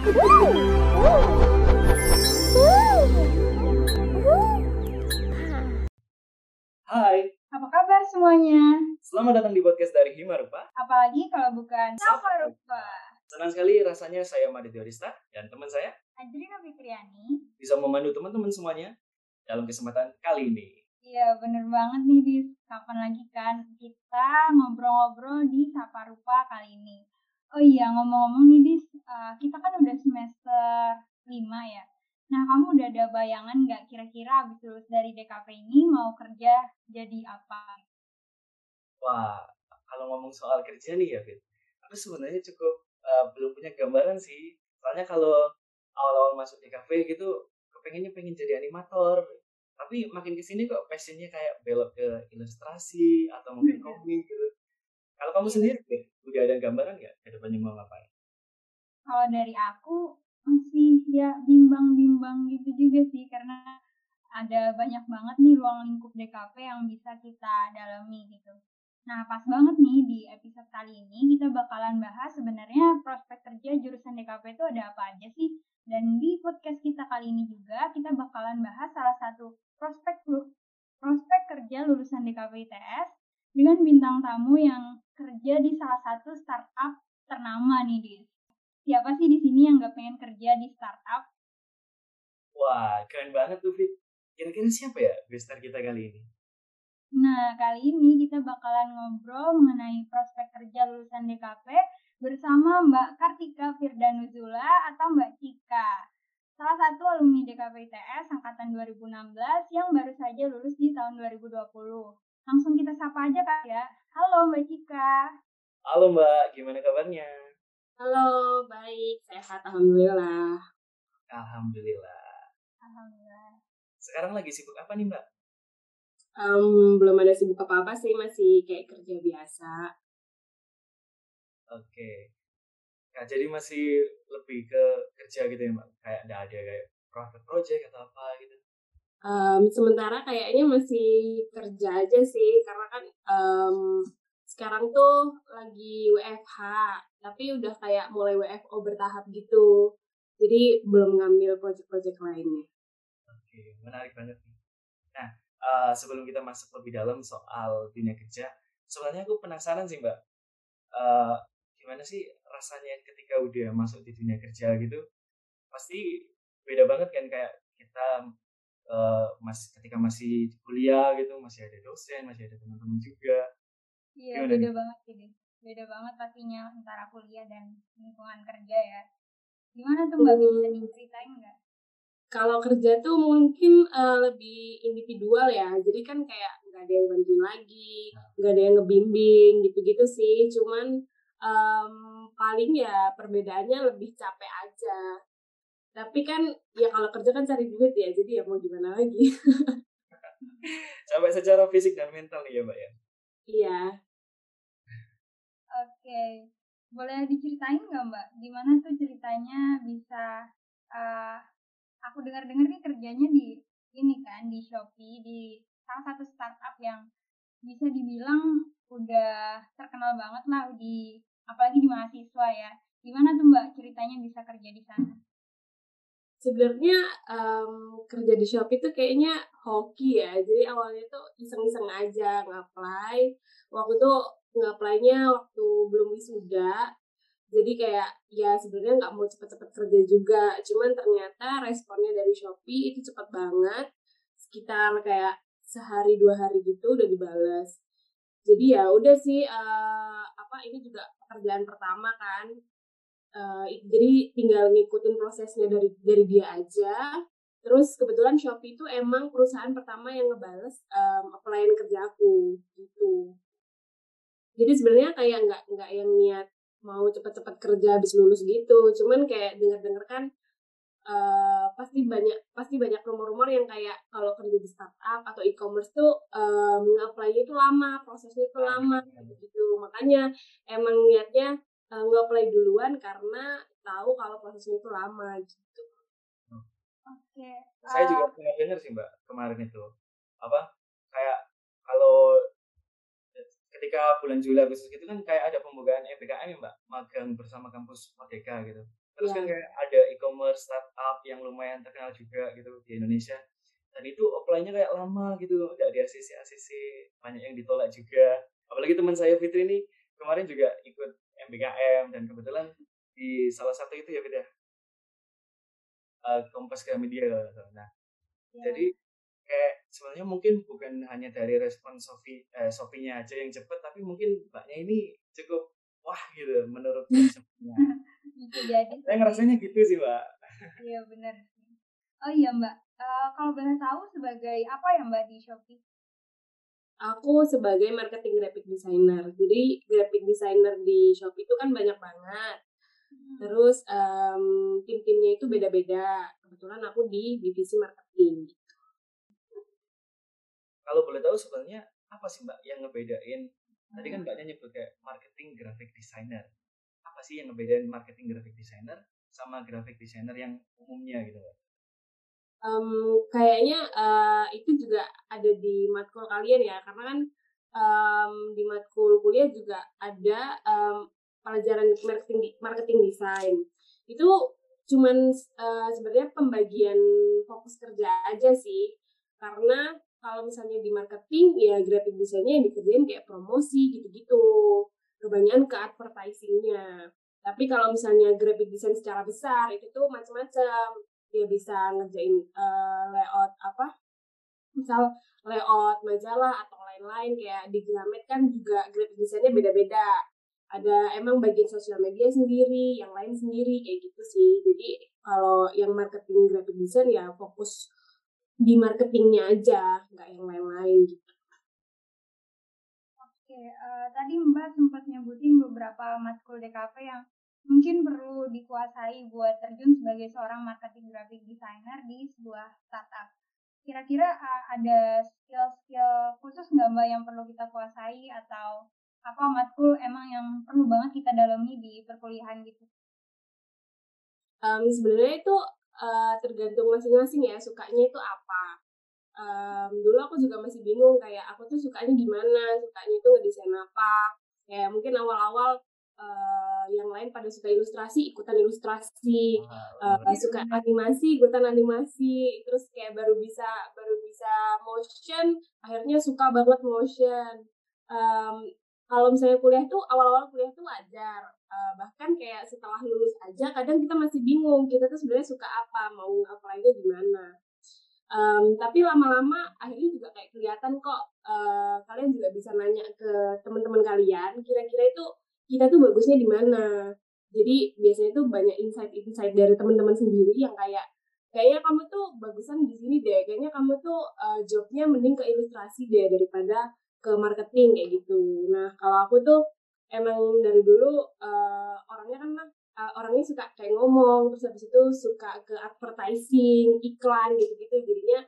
Hai, Apa kabar semuanya? selamat datang di podcast dari Himarupa. Apalagi kalau bukan Sapa Sapa Rupa. Senang sekali rasanya saya Madi Teorista dan teman saya Adrina Fikriani. bisa memandu teman-teman semuanya dalam kesempatan kali ini. Iya bener banget nih Dis. Kapan lagi kan kita ngobrol-ngobrol di Sapa Rupa kali ini. Oh iya ngomong-ngomong nih Dis, eh, kita kan udah semester 5 ya. Nah kamu udah ada bayangan nggak kira-kira abis lulus dari DKP ini mau kerja jadi apa? Wah, kalau ngomong soal kerja nih ya, Fit. Aku sebenarnya cukup eh, belum punya gambaran sih. Soalnya kalau awal-awal masuk kafe gitu, kepengennya pengen jadi animator. Tapi makin ke sini kok passionnya kayak belok ke ilustrasi atau mungkin komik gitu. Kalau kamu sendiri, Fit, udah ada gambaran nggak ke depannya mau ngapain? Kalau dari aku masih ya bimbang-bimbang gitu juga sih karena ada banyak banget nih ruang lingkup DKP yang bisa kita dalami gitu. Nah, pas banget nih di episode kali ini kita bakalan bahas sebenarnya prospek kerja jurusan DKP itu ada apa aja sih? Dan di podcast kita kali ini juga kita bakalan bahas salah satu prospek prospek kerja lulusan DKP ITS dengan bintang tamu yang kerja di salah satu startup ternama nih, Dis. Siapa sih di sini yang nggak pengen kerja di startup? Wah, keren banget tuh, Fit. Kira-kira siapa ya gestar kita kali ini? Nah, kali ini kita bakalan ngobrol mengenai prospek kerja lulusan DKP bersama Mbak Kartika Firdanuzula atau Mbak Cika. Salah satu alumni DKP ITS angkatan 2016 yang baru saja lulus di tahun 2020. Langsung kita sapa aja Kak ya. Halo Mbak Cika. Halo Mbak, gimana kabarnya? Halo, baik, sehat, alhamdulillah. Alhamdulillah. Alhamdulillah. Sekarang lagi sibuk apa nih Mbak? Em, belum ada sibuk apa-apa sih, masih kayak kerja biasa. Oke. Nah, jadi masih lebih ke kerja gitu ya Mbak? Kayak ada ada kayak private project atau apa gitu? Em, sementara kayaknya masih kerja aja sih, karena kan em, sekarang tuh lagi WFH, tapi udah kayak mulai WFO bertahap gitu. Jadi belum ngambil project-project lainnya. Oke, menarik banget nih. Nah, eh, sebelum kita masuk lebih dalam soal dunia kerja, sebenarnya aku penasaran sih Mbak. Eh, gimana sih rasanya ketika udah masuk di dunia kerja gitu? Pasti beda banget kan kayak kita eh, mas ketika masih kuliah gitu, masih ada dosen, masih ada teman-teman juga. Iya, beda nih? banget sih, Dis. Beda banget pastinya antara kuliah dan lingkungan kerja ya. Gimana tuh Mbak bisa Hmm. diceritain nggak? Kalau kerja tuh mungkin eh, lebih individual ya, jadi kan kayak nggak ada yang bantuin lagi, nggak ada yang ngebimbing gitu-gitu sih. Cuman em, paling ya perbedaannya lebih capek aja. Tapi kan ya kalau kerja kan cari duit ya, jadi ya mau gimana lagi. Sampai secara fisik dan mental nih ya Mbak ya. Iya. Oke, boleh diceritain nggak Mbak? Gimana tuh ceritanya bisa? eh aku dengar-dengar nih kerjanya di ini kan di Shopee di salah satu startup yang bisa dibilang udah terkenal banget lah di apalagi di mahasiswa ya. Gimana tuh Mbak ceritanya bisa kerja di sana? Sebenarnya em, kerja di Shopee tuh kayaknya hoki ya. Jadi awalnya tuh iseng-iseng aja nge-apply. Waktu itu nge-apply-nya waktu belum wisuda. Jadi kayak ya sebenarnya nggak mau cepet-cepet kerja juga. Cuman ternyata responnya dari Shopee itu cepet banget. Sekitar kayak sehari dua hari gitu udah dibalas. Jadi ya udah sih eh, apa ini juga pekerjaan pertama kan. Eh, jadi tinggal ngikutin prosesnya dari dari dia aja. Terus kebetulan Shopee itu emang perusahaan pertama yang ngebales um, applyan kerja aku gitu. Jadi sebenarnya kayak nggak nggak yang niat mau cepet-cepet kerja habis lulus gitu. Cuman kayak denger-denger kan eh, pasti banyak pasti banyak rumor-rumor yang kayak kalau kerja di startup atau e-commerce tuh um, nge-apply-nya itu lama, prosesnya itu lama gitu. Makanya emang niatnya uh, nge-apply duluan karena tahu kalau prosesnya itu lama gitu. Oke. Saya eh, juga pernah dengar sih Mbak kemarin itu. Apa? Kayak kalau ketika bulan Juli Agustus gitu kan kayak ada pembukaan EBKM ya Mbak, magang bersama kampus Merdeka gitu. terus Iya. kan kayak ada e-commerce startup yang lumayan terkenal juga gitu di Indonesia dan itu offline-nya kayak lama gitu nggak di ACC ACC banyak yang ditolak juga apalagi teman saya Fitri ini kemarin juga ikut MBKM dan kebetulan di salah satu itu ya beda Kompas Gramedia kalau nggak salah. nah Ya. jadi kayak sebenarnya mungkin bukan hanya dari respon Sofi eh, Sofinya aja yang cepet tapi mungkin mbaknya ini cukup wah gitu menurut semuanya jadi saya ngerasanya gitu sih mbak Iya benar. Oh iya Mbak, Eh, kalau boleh tahu sebagai apa ya Mbak di Shopee? Aku sebagai marketing graphic designer. Jadi graphic designer di Shopee itu kan banyak banget. Hmm. Terus em, tim-timnya itu beda-beda. Kebetulan aku di divisi marketing. kalau boleh tahu sebenarnya apa sih mbak yang ngebedain tadi kan mbaknya nyebut kayak marketing graphic designer apa sih yang ngebedain marketing graphic designer sama graphic designer yang umumnya gitu mbak Em, kayaknya eh, itu juga ada di matkul kalian ya, karena kan em, di matkul kuliah juga ada em, pelajaran marketing marketing design. Itu cuman eh, sebenarnya pembagian fokus kerja aja sih, karena kalau misalnya di marketing ya graphic desainnya yang dikerjain kayak promosi gitu-gitu, kebanyakan ke advertisingnya. Tapi kalau misalnya graphic design secara besar itu tuh macam-macam dia bisa ngerjain eh, layout apa misal layout majalah atau lain-lain kayak di Gramet kan juga graphic desainnya beda-beda. Ada emang bagian sosial media sendiri yang lain sendiri kayak gitu sih. Jadi kalau yang marketing graphic design ya fokus di marketingnya aja nggak yang lain-lain gitu. Oke, eh, tadi Mbak sempat nyebutin beberapa matkul DKP yang mungkin perlu dikuasai buat terjun sebagai seorang marketing graphic designer di sebuah startup. Kira-kira eh, ada skill-skill khusus nggak Mbak yang perlu kita kuasai atau apa matkul emang yang perlu banget kita dalami di perkuliahan gitu? Em, sebenarnya itu eh, tergantung masing-masing ya sukanya itu apa Em, dulu aku juga masih bingung kayak aku tuh sukanya gimana sukanya itu ngedesain apa kayak mungkin awal-awal eh, yang lain pada suka ilustrasi ikutan ilustrasi Wah, Eh, suka animasi ikutan animasi terus kayak baru bisa baru bisa motion akhirnya suka banget motion. Em, kalau misalnya kuliah tuh awal-awal kuliah tuh wajar. Eh, bahkan kayak setelah lulus aja kadang kita masih bingung kita tuh sebenarnya suka apa mau apply-nya gimana. Em, tapi lama-lama akhirnya juga kayak kelihatan kok eh, kalian juga bisa nanya ke teman-teman kalian kira-kira itu kita tuh bagusnya di mana. Jadi biasanya tuh banyak insight-insight dari teman-teman sendiri yang kayak kayaknya kamu tuh bagusan di sini deh. Kayaknya kamu tuh eh, jobnya mending ke ilustrasi deh daripada ke marketing kayak gitu. Nah kalau aku tuh emang dari dulu eh, orangnya kan eh, orangnya suka kayak ngomong terus habis itu suka ke advertising iklan gitu-gitu. Jadinya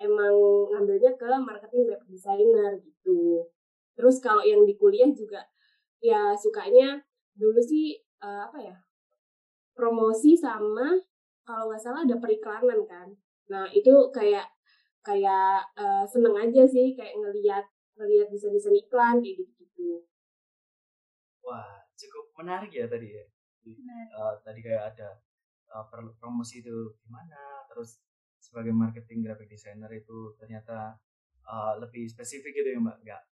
emang ngambilnya ke marketing graphic designer gitu. Terus kalau yang di kuliah juga ya sukanya dulu sih eh, apa ya promosi sama kalau nggak salah ada periklanan kan. Nah itu kayak kayak eh, seneng aja sih kayak ngelihat ngelihat desain-desain iklan kayak gitu gitu wah cukup menarik ya tadi ya. Eh, tadi kayak ada eh, perlu promosi itu gimana terus sebagai marketing graphic designer itu ternyata eh, lebih spesifik gitu ya mbak? Nggak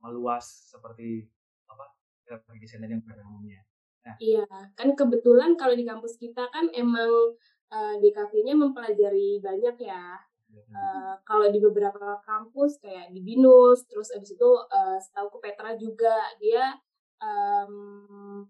meluas seperti apa graphic designer yang pada umumnya Iya, kan kebetulan kalau di kampus kita kan emang eh, DKV-nya mempelajari banyak ya. Eh, kalau di beberapa kampus kayak di Binus, terus abis itu eh, setahu ke Petra juga dia em,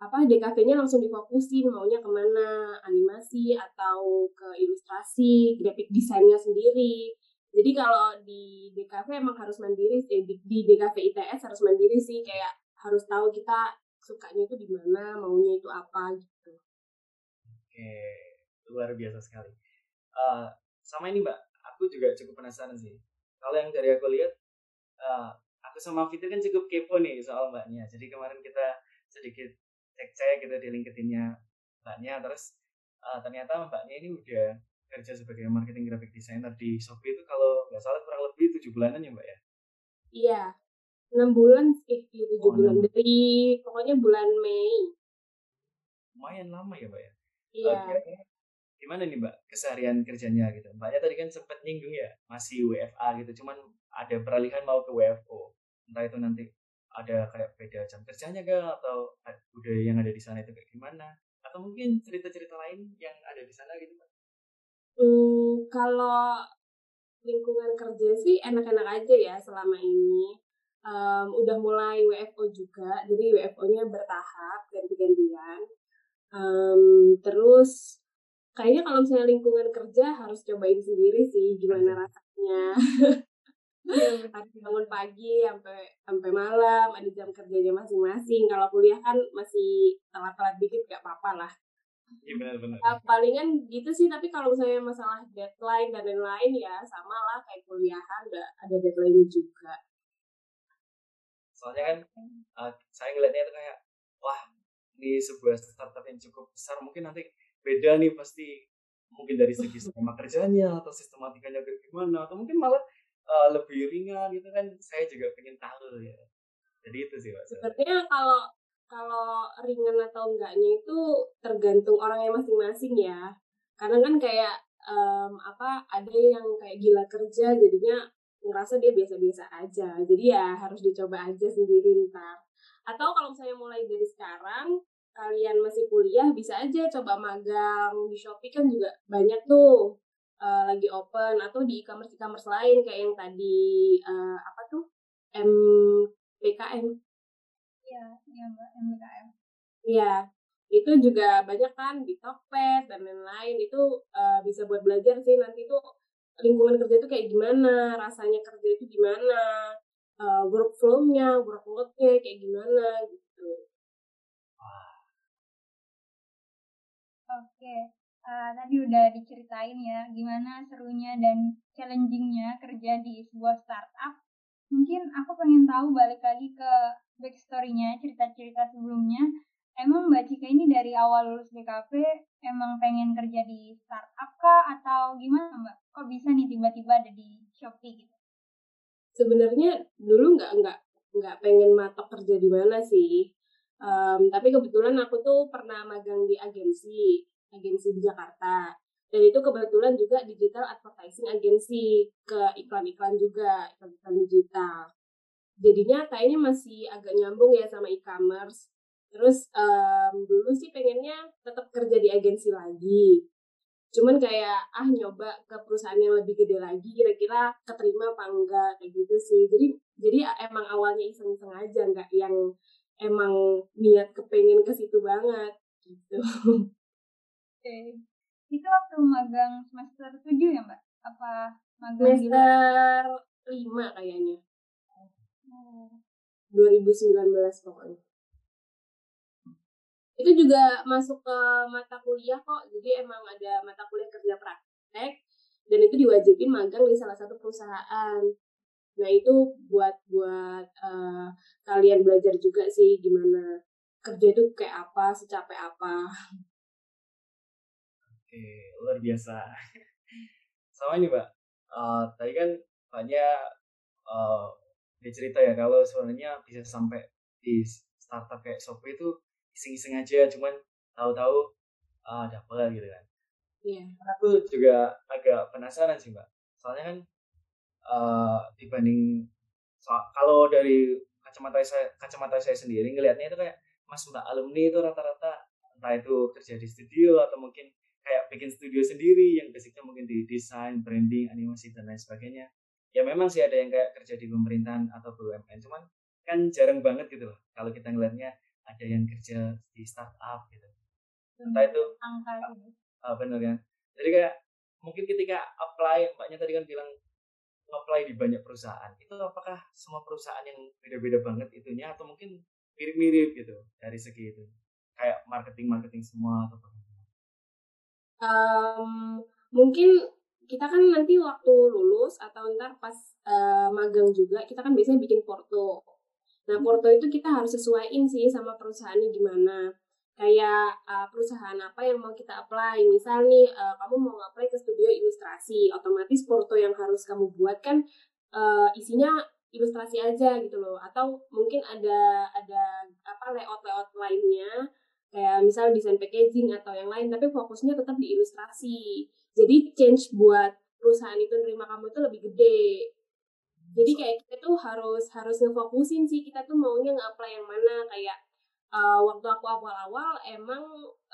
apa DKV-nya langsung difokusin maunya ke mana animasi atau ke ilustrasi, graphic desainnya sendiri. Jadi kalau di DKV emang harus mandiri, eh, di, di DKV ITS harus mandiri sih kayak harus tahu kita sukanya itu di mana, maunya itu apa gitu. Oke, luar biasa sekali. Eh, sama ini Mbak, aku juga cukup penasaran sih. Kalau yang dari aku lihat, eh, aku sama Fitri kan cukup kepo nih soal Mbaknya. Jadi kemarin kita sedikit cek-cek gitu di LinkedIn-nya Mbaknya, terus eh, ternyata Mbaknya ini udah kerja sebagai marketing graphic designer di Shopee itu kalau nggak salah kurang lebih tujuh bulanan ya Mbak ya? Iya, enam bulan, eh iya tujuh Oh, bulan enam. dari pokoknya bulan Mei. Lumayan lama ya Mbak ya? Iya. Oke. Gimana nih Mbak keseharian kerjanya gitu? Mbaknya tadi kan sempat nyinggung ya masih WFA gitu, cuman ada peralihan mau ke WFO. Entah itu nanti ada kayak beda jam kerjanya gak atau budaya yang ada di sana itu kayak gimana? Atau mungkin cerita-cerita lain yang ada di sana gitu Mbak? Hmm, kalau lingkungan kerja sih enak-enak aja ya selama ini. Um, udah mulai WFO juga, jadi WFO-nya bertahap, ganti-gantian. Um, terus kayaknya kalau misalnya lingkungan kerja harus cobain sendiri sih gimana rasanya. harus bangun pagi sampai sampai malam, ada jam kerjanya masing-masing. Kalau kuliah kan masih telat-telat dikit gak apa-apa lah. Iya benar-benar. Uh, palingan gitu sih, tapi kalau misalnya masalah deadline dan lain-lain ya sama lah kayak kuliahan ada ada deadline juga. Soalnya kan uh, saya ngeliatnya itu kayak wah ini sebuah startup yang cukup besar mungkin nanti beda nih pasti mungkin dari segi skema kerjanya atau sistematikanya gimana atau mungkin malah uh, lebih ringan gitu kan. Saya juga pengen tahu ya. Jadi itu sih pak sebenarnya kalau kalau ringan atau enggaknya itu tergantung orangnya masing-masing ya. Karena kan kayak um, apa ada yang kayak gila kerja jadinya ngerasa dia biasa-biasa aja. Jadi ya harus dicoba aja sendiri ntar atau kalau misalnya mulai dari sekarang kalian masih kuliah bisa aja coba magang di Shopee. Kan juga banyak tuh uh, lagi open atau di e-commerce e-commerce lain kayak yang tadi uh, apa tuh? MPKM. Iya, iya Mbak, MPKM. Iya, itu juga banyak kan di Tokped dan lain-lain. Itu uh, bisa buat belajar sih nanti tuh lingkungan kerja itu kayak gimana, rasanya kerja itu gimana, uh, workflow-nya, workload-nya kayak gimana gitu. Oke, uh, tadi udah diceritain ya gimana serunya dan challengingnya kerja di sebuah startup. Mungkin aku pengen tahu balik lagi ke backstory-nya, cerita-cerita sebelumnya. Emang Mbak Cika ini dari awal lulus BKP emang pengen kerja di startup kah atau gimana Mbak? Kok bisa nih tiba-tiba ada di Shopee gitu? Sebenarnya dulu nggak nggak nggak pengen matok kerja di mana sih. Um, tapi kebetulan aku tuh pernah magang di agensi, agensi di Jakarta. Dan itu kebetulan juga digital advertising agensi ke iklan-iklan juga, iklan-iklan digital. Jadinya kayaknya masih agak nyambung ya sama e-commerce. Terus um, dulu sih pengennya tetap kerja di agensi lagi. Cuman kayak ah nyoba ke perusahaan yang lebih gede lagi kira-kira keterima apa enggak kayak gitu sih. Jadi jadi emang awalnya iseng-iseng aja nggak yang emang niat kepengen ke situ banget gitu. Oke. Itu waktu magang semester 7 ya, Mbak? Apa magang semester 5 kayaknya. Oh. 2019 pokoknya. Itu juga masuk ke mata kuliah kok. Jadi emang ada mata kuliah kerja praktek dan itu diwajibin magang di salah satu perusahaan. Nah itu buat buat uh, kalian belajar juga sih gimana kerja itu kayak apa, secapek apa. Oke, luar biasa. Sama ini mbak, uh, tadi kan banyak uh, dicerita ya kalau sebenarnya bisa sampai di startup kayak Shopee itu iseng-iseng aja, cuman tahu-tahu uh, dapat gitu kan. Iya. Yeah. Aku juga agak penasaran sih mbak, soalnya kan uh, dibanding so, kalau dari kacamata saya kacamata saya sendiri ngelihatnya itu kayak mas mbak alumni itu rata-rata entah itu kerja di studio atau mungkin kayak bikin studio sendiri yang basicnya mungkin di desain, branding, animasi dan lain sebagainya. Ya memang sih ada yang kayak kerja di pemerintahan atau BUMN, cuman kan jarang banget gitu loh kalau kita ngelihatnya ada yang kerja di startup gitu. Entah itu angka uh, bener ya. Jadi kayak mungkin ketika apply, mbaknya tadi kan bilang apply di banyak perusahaan itu apakah semua perusahaan yang beda-beda banget itunya atau mungkin mirip-mirip gitu dari segi itu kayak marketing marketing semua atau apa? Um, mungkin kita kan nanti waktu lulus atau ntar pas uh, magang juga kita kan biasanya bikin porto. Nah porto itu kita harus sesuaiin sih sama perusahaannya gimana kayak uh, perusahaan apa yang mau kita apply. Misal nih uh, kamu mau apply ke studio ilustrasi, otomatis porto yang harus kamu buat kan uh, isinya ilustrasi aja gitu loh. Atau mungkin ada ada apa layout-layout lainnya kayak misal desain packaging atau yang lain tapi fokusnya tetap di ilustrasi jadi change buat perusahaan itu nerima kamu itu lebih gede jadi kayak kita tuh harus harus ngefokusin sih kita tuh maunya nge-apply yang mana kayak uh, waktu aku awal-awal emang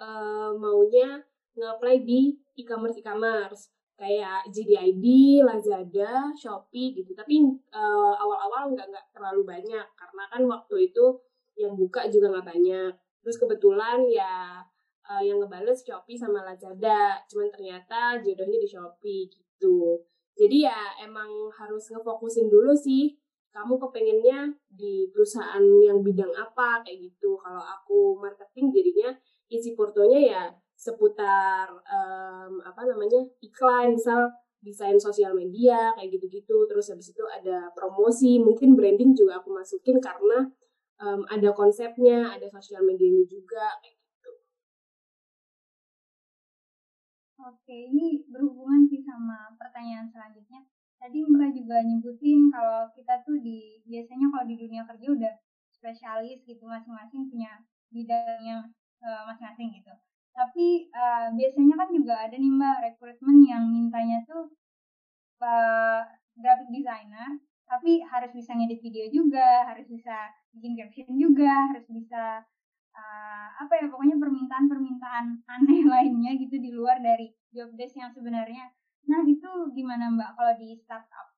uh, maunya nge-apply di e-commerce e-commerce kayak JDID, Lazada, Shopee gitu. Tapi uh, awal-awal nggak nggak terlalu banyak karena kan waktu itu yang buka juga nggak banyak. Terus kebetulan ya uh, yang ngebales Shopee sama Lazada. Cuman ternyata jodohnya di Shopee gitu. Jadi ya emang harus ngefokusin dulu sih. Kamu kepengennya di perusahaan yang bidang apa kayak gitu. Kalau aku marketing jadinya isi portonya ya seputar um, apa namanya iklan misal desain sosial media kayak gitu-gitu terus habis itu ada promosi mungkin branding juga aku masukin karena um, ada konsepnya ada sosial medianya juga kayak oke ini berhubungan sih sama pertanyaan selanjutnya. Tadi mbak juga nyebutin kalau kita tuh di biasanya kalau di dunia kerja udah spesialis gitu masing-masing punya bidangnya uh, masing-masing gitu. Tapi uh, biasanya kan juga ada nih mbak rekrutmen yang mintanya tuh uh, graphic designer tapi harus bisa ngedit video juga harus bisa bikin caption juga harus bisa uh, apa ya pokoknya permintaan-permintaan aneh lainnya gitu di luar dari job desk yang sebenarnya. Nah itu gimana mbak kalau di startup?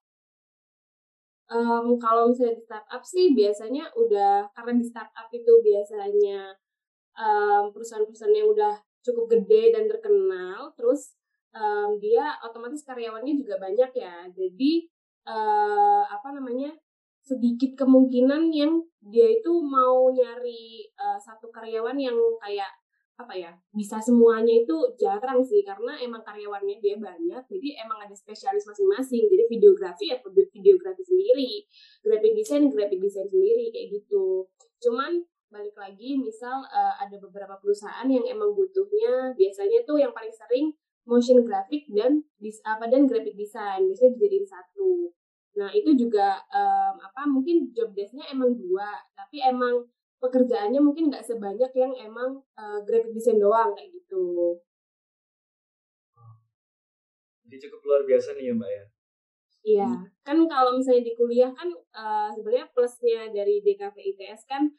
Um, kalau misalnya di startup sih biasanya udah karena di startup itu biasanya perusahaan-perusahaan yang udah cukup gede dan terkenal terus um, dia otomatis karyawannya juga banyak ya. Jadi uh, apa namanya sedikit kemungkinan yang dia itu mau nyari uh, satu karyawan yang kayak apa ya bisa semuanya itu jarang sih karena emang karyawannya dia banyak jadi emang ada spesialis masing-masing. Jadi videografi ya videografi sendiri graphic design graphic design sendiri kayak gitu. Cuman balik lagi misal uh, ada beberapa perusahaan yang emang butuhnya biasanya tuh yang paling sering motion graphic dan apa dan graphic design biasanya dijadiin satu nah itu juga um, apa mungkin job desknya emang dua tapi emang pekerjaannya mungkin nggak sebanyak yang emang uh, graphic design doang kayak gitu. Jadi cukup luar biasa nih ya mbak ya? Iya, kan kalau misalnya di kuliah kan uh, sebenarnya plusnya dari DKV ITS kan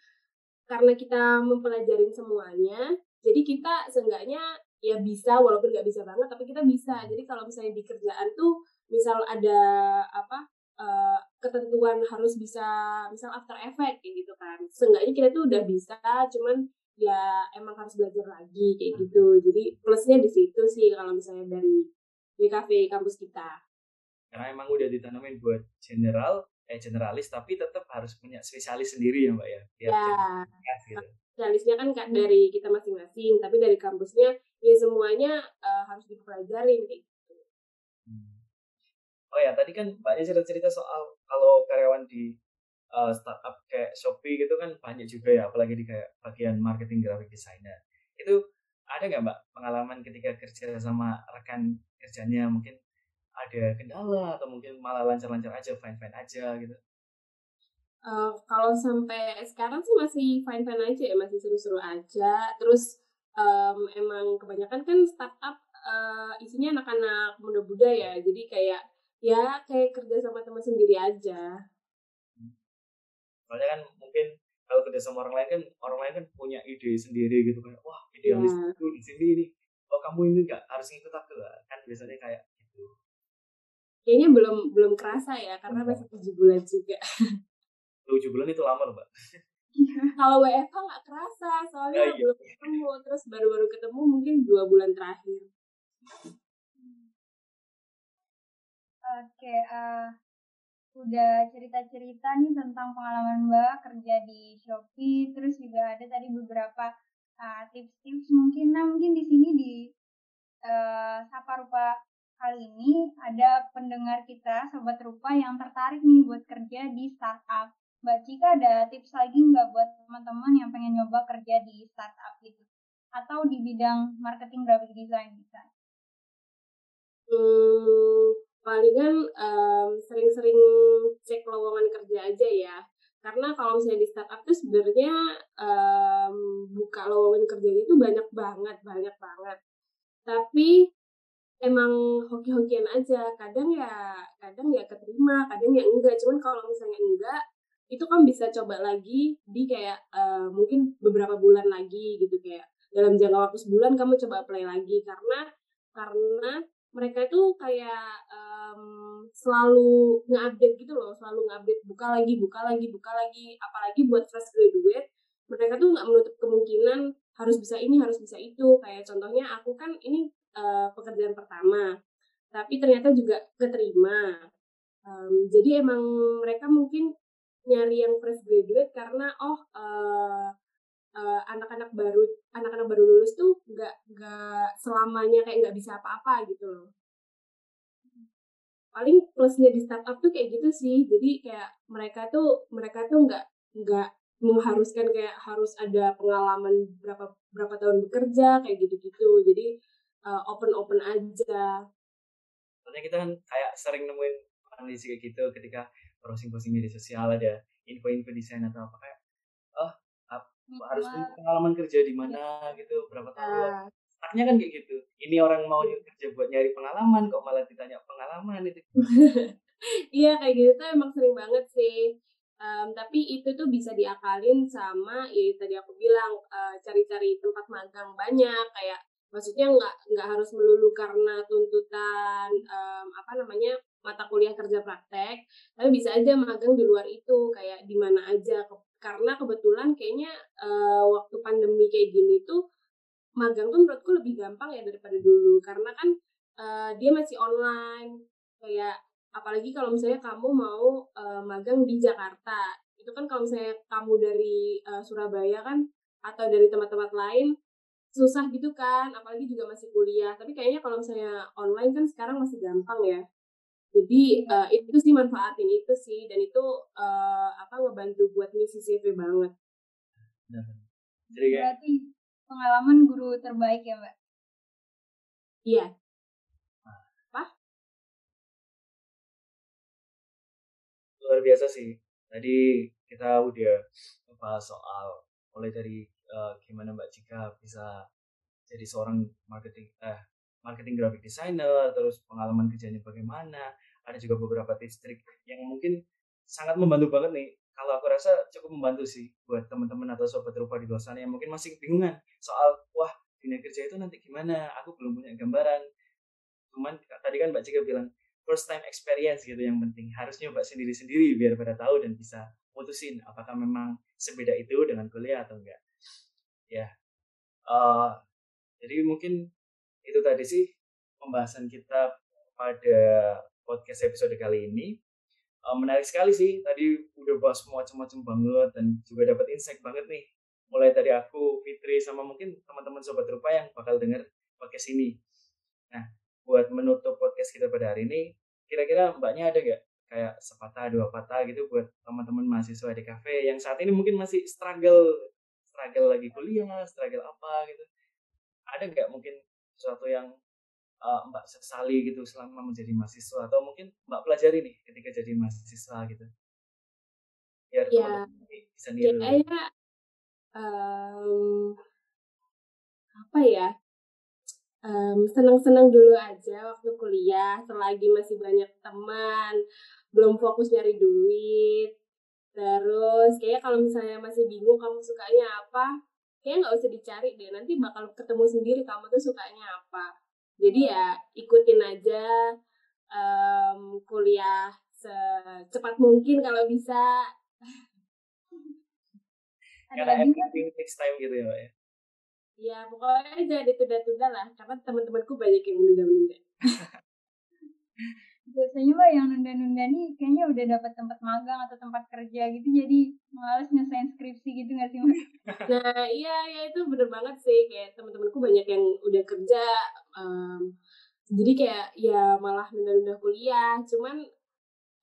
karena kita mempelajarin semuanya jadi kita seenggaknya ya bisa walaupun nggak bisa banget tapi kita bisa. Jadi kalau misalnya di kerjaan tuh misal ada apa uh, ketentuan harus bisa misal after effect kayak gitu kan. Seenggaknya kita tuh udah bisa cuman ya emang harus belajar lagi kayak gitu. Jadi plusnya di situ sih kalau misalnya dari DKV kampus kita. Karena emang udah ditanamin buat general eh generalis tapi tetap harus punya spesialis sendiri ya mbak ya? Ya, ya gitu. spesialisnya kan dari kita masing-masing tapi dari kampusnya ya semuanya uh, harus dipelajari gitu hmm. Oh ya tadi kan mbaknya cerita-cerita soal kalau karyawan di uh, startup kayak Shopee gitu kan banyak juga ya apalagi di kayak bagian marketing graphic designer. Itu ada nggak mbak pengalaman ketika kerja sama rekan kerjanya? Mungkin ada kendala atau mungkin malah lancar-lancar aja fine-fine aja gitu? Uh, kalau sampai sekarang sih masih fine-fine aja ya masih seru-seru aja. Terus um, emang kebanyakan kan startup uh, isinya anak-anak muda-muda ya. Jadi kayak ya kayak kerja sama teman sendiri aja. Soalnya kan mungkin kalau kerja sama orang lain kan orang lain kan punya ide sendiri gitu kan wah idealis yeah. itu di sini nih oh kamu ini nggak harus ngikut aku kan biasanya kayak kayaknya belum belum kerasa ya karena masih tujuh bulan juga. Tujuh bulan itu lama loh mbak. Kalau WFH nggak kerasa soalnya ya, iya. belum ketemu terus baru-baru ketemu mungkin dua bulan terakhir oke uh, udah cerita-cerita nih tentang pengalaman mbak kerja di Shopee terus juga ada tadi beberapa tips-tips uh, mungkin nah mungkin di sini di uh, Sapa Rupa Kali ini ada pendengar kita, Sobat Rupa, yang tertarik nih buat kerja di startup. Mbak Cika ada tips lagi nggak buat teman-teman yang pengen nyoba kerja di startup gitu? Atau di bidang marketing graphic design bisa? Hmm, palingan um, sering-sering cek lowongan kerja aja ya. karena kalau misalnya di startup tuh sebenarnya um, buka lowongan kerjanya itu banyak banget banyak banget. Tapi emang hoki-hokian aja. Kadang ya kadang ya keterima kadang ya enggak. Cuman kalau misalnya enggak itu kan bisa coba lagi di kayak uh, mungkin beberapa bulan lagi gitu. Kayak dalam jangka waktu sebulan kamu coba apply lagi. Karena karena mereka itu kayak um, selalu nge-update gitu loh, selalu nge-update buka lagi, buka lagi, buka lagi. Apalagi buat fresh graduate, mereka tuh nggak menutup kemungkinan harus bisa ini, harus bisa itu. Kayak contohnya aku kan ini uh, pekerjaan pertama, tapi ternyata juga keterima. Um, jadi emang mereka mungkin nyari yang fresh graduate karena oh uh, uh, anak-anak baru anak-anak baru lulus tuh nggak nggak selamanya kayak nggak bisa apa-apa gitu loh. Paling plusnya di startup tuh kayak gitu sih. Jadi kayak mereka tuh mereka tuh nggak nggak mengharuskan kayak harus ada pengalaman berapa berapa tahun bekerja kayak gitu-gitu. Jadi uh, open open aja. Soalnya kita kan kayak sering nemuin kondisi kayak gitu ketika browsing-browsing media sosial ada info-info desain atau apa kayak oh harus punya pengalaman kerja di mana gitu berapa tahun uh. kan kayak gitu ini orang mau kerja buat nyari pengalaman kok malah ditanya pengalaman itu? Iya kayak gitu tuh emang sering banget sih. Um, tapi itu tuh bisa diakalin sama ya tadi aku bilang uh, cari-cari tempat magang banyak kayak maksudnya nggak nggak harus melulu karena tuntutan um, apa namanya mata kuliah kerja praktek tapi bisa aja magang di luar itu kayak di mana aja karena kebetulan kayaknya uh, waktu pandemi kayak gini tuh magang tuh menurutku lebih gampang ya daripada dulu. Karena kan uh, dia masih online. Kayak apalagi kalau misalnya kamu mau uh, magang di Jakarta. Itu kan kalau misalnya kamu dari uh, Surabaya kan atau dari tempat-tempat lain susah gitu kan. Apalagi juga masih kuliah. Tapi kayaknya kalau misalnya online kan sekarang masih gampang ya jadi uh, itu sih manfaatin itu sih dan itu uh, apa ngebantu buat misi CV banget. Jadi kayak... Berarti pengalaman guru terbaik ya mbak? Iya. Apa? Luar biasa sih. Tadi kita udah bahas soal mulai dari uh, gimana Mbak Cika bisa jadi seorang marketing eh marketing graphic designer, terus pengalaman kerjanya bagaimana, ada juga beberapa tips trik yang mungkin sangat membantu banget nih. Kalau aku rasa cukup membantu sih buat teman-teman atau sobat rupa di luar sana yang mungkin masih bingungan soal wah dunia kerja itu nanti gimana, aku belum punya gambaran. Cuman tadi kan Mbak Cika bilang first time experience gitu yang penting harus nyoba sendiri-sendiri biar pada tahu dan bisa putusin apakah memang sebeda itu dengan kuliah atau enggak. Ya, uh, jadi mungkin itu tadi sih pembahasan kita pada podcast episode kali ini. Uh, menarik sekali sih, tadi udah bahas macam-macam banget dan juga dapat insight banget nih. Mulai dari aku, Fitri, sama mungkin teman-teman Sobat Rupa yang bakal denger podcast ini. Nah, buat menutup podcast kita pada hari ini, kira-kira mbaknya ada gak kayak sepatah dua patah gitu buat teman-teman mahasiswa di kafe yang saat ini mungkin masih struggle struggle lagi kuliah struggle apa gitu ada nggak mungkin sesuatu yang uh, Mbak sesali gitu selama menjadi mahasiswa atau mungkin Mbak pelajari nih ketika jadi mahasiswa gitu? Biar ya, bisa niru. Ya, um, apa ya? Um, senang-senang dulu aja waktu kuliah, selagi masih banyak teman, belum fokus nyari duit. Terus kayak kalau misalnya masih bingung kamu sukanya apa, kayak nggak usah dicari deh nanti bakal ketemu sendiri kamu tuh sukanya apa. Jadi ya ikutin aja um, kuliah secepat mungkin kalau bisa. Karena everything takes time gitu ya Pak ya? Ya pokoknya jangan ditunda-tunda lah karena teman-temanku banyak yang menunda-menunda biasanya mbak yang nunda-nunda nih kayaknya udah dapat tempat magang atau tempat kerja gitu jadi males nyelesain skripsi gitu gak sih mbak? Nah iya ya itu bener banget sih kayak teman-temanku banyak yang udah kerja um, jadi kayak ya malah nunda-nunda kuliah cuman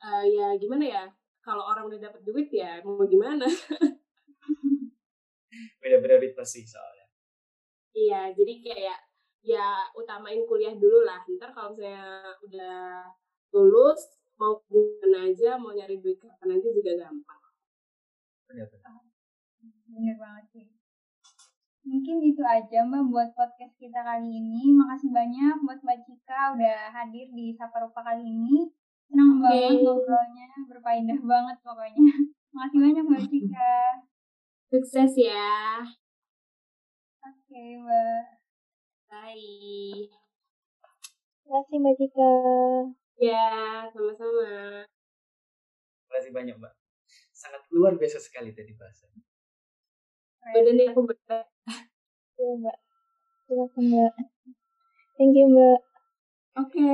uh, ya gimana ya kalau orang udah dapat duit ya mau gimana? Beda-beda sih soalnya. Iya jadi kayak ya utamain kuliah dulu lah ntar kalau misalnya udah lulus mau gimana aja mau nyari duit kapan aja juga gampang benar-benar Bener banget sih. Mungkin itu aja Mbak buat podcast kita kali ini. Makasih banyak buat Mbak Cika udah hadir di Sapa Rupa kali ini. Senang Oke. banget ngobrolnya, berfaedah banget pokoknya. Makasih banyak Mbak Cika. Sukses ya. Oke Mbak. Bye. Terima kasih Mbak Cika. Ya, sama-sama. terima kasih banyak mbak sangat luar biasa sekali tadi bahasannya Udah nih aku berat. Iya Mbak. Silakan Mbak. Thank you Mbak. Oke.